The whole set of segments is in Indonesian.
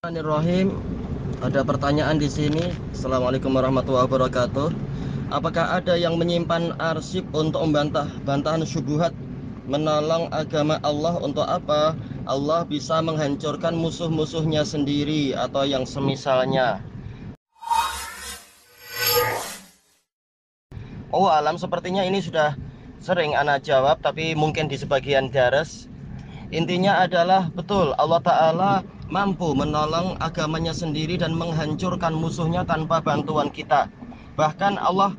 Bismillahirrahmanirrahim. Ada pertanyaan di sini. Assalamualaikum warahmatullahi wabarakatuh. Apakah ada yang menyimpan arsip untuk membantah bantahan syubhat menolong agama Allah untuk apa? Allah bisa menghancurkan musuh-musuhnya sendiri atau yang semisalnya. Oh alam sepertinya ini sudah sering anak jawab tapi mungkin di sebagian daras Intinya adalah betul Allah Ta'ala mampu menolong agamanya sendiri dan menghancurkan musuhnya tanpa bantuan kita. Bahkan Allah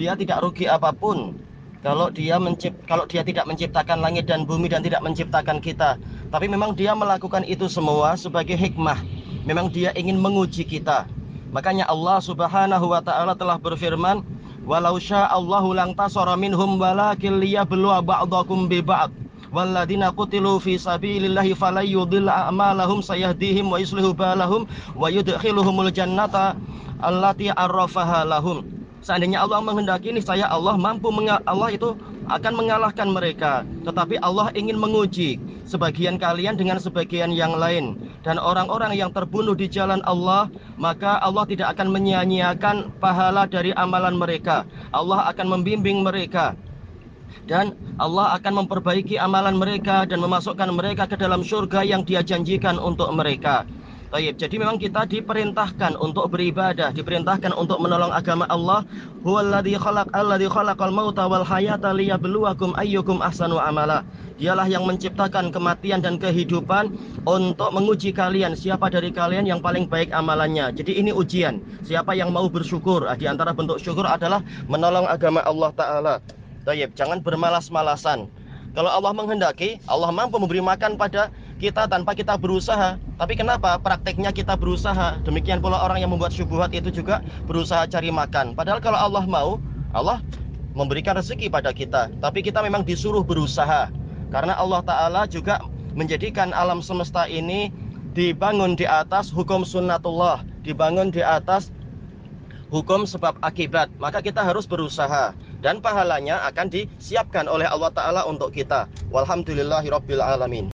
dia tidak rugi apa pun. Kalau dia mencipt kalau dia tidak menciptakan langit dan bumi dan tidak menciptakan kita. Tapi memang dia melakukan itu semua sebagai hikmah. Memang dia ingin menguji kita. Makanya Allah Subhanahu wa taala telah berfirman walau Allahu lang tasara minhum walakin liyabluwa ba'dakum bi ba'd walladzina qutilu fi sabilillahi falayudilla a'malahum sayahdihim wa yuslihu balahum wa yudkhiluhumul jannata allati arrafaha lahum. Seandainya Allah menghendaki ini saya Allah mampu Allah itu akan mengalahkan mereka. Tetapi Allah ingin menguji sebagian kalian dengan sebagian yang lain. Dan orang-orang yang terbunuh di jalan Allah maka Allah tidak akan menyia-nyiakan pahala dari amalan mereka. Allah akan membimbing mereka dan Allah akan memperbaiki amalan mereka dan memasukkan mereka ke dalam surga yang dia janjikan untuk mereka Taib. Jadi memang kita diperintahkan untuk beribadah, diperintahkan untuk menolong agama Allah. Huwallazi khalaq alladzi khalaqal mauta wal hayata liyabluwakum ayyukum ahsanu amala. Dialah yang menciptakan kematian dan kehidupan untuk menguji kalian siapa dari kalian yang paling baik amalannya. Jadi ini ujian. Siapa yang mau bersyukur? Di antara bentuk syukur adalah menolong agama Allah taala. Taib. Jangan bermalas-malasan. Kalau Allah menghendaki, Allah mampu memberi makan pada kita tanpa kita berusaha. Tapi kenapa prakteknya kita berusaha? Demikian pula orang yang membuat syubhat itu juga berusaha cari makan. Padahal kalau Allah mau, Allah memberikan rezeki pada kita. Tapi kita memang disuruh berusaha. Karena Allah Ta'ala juga menjadikan alam semesta ini dibangun di atas hukum sunnatullah. Dibangun di atas hukum sebab akibat. Maka kita harus berusaha. Dan pahalanya akan disiapkan oleh Allah Ta'ala untuk kita. Walhamdulillahirrabbilalamin.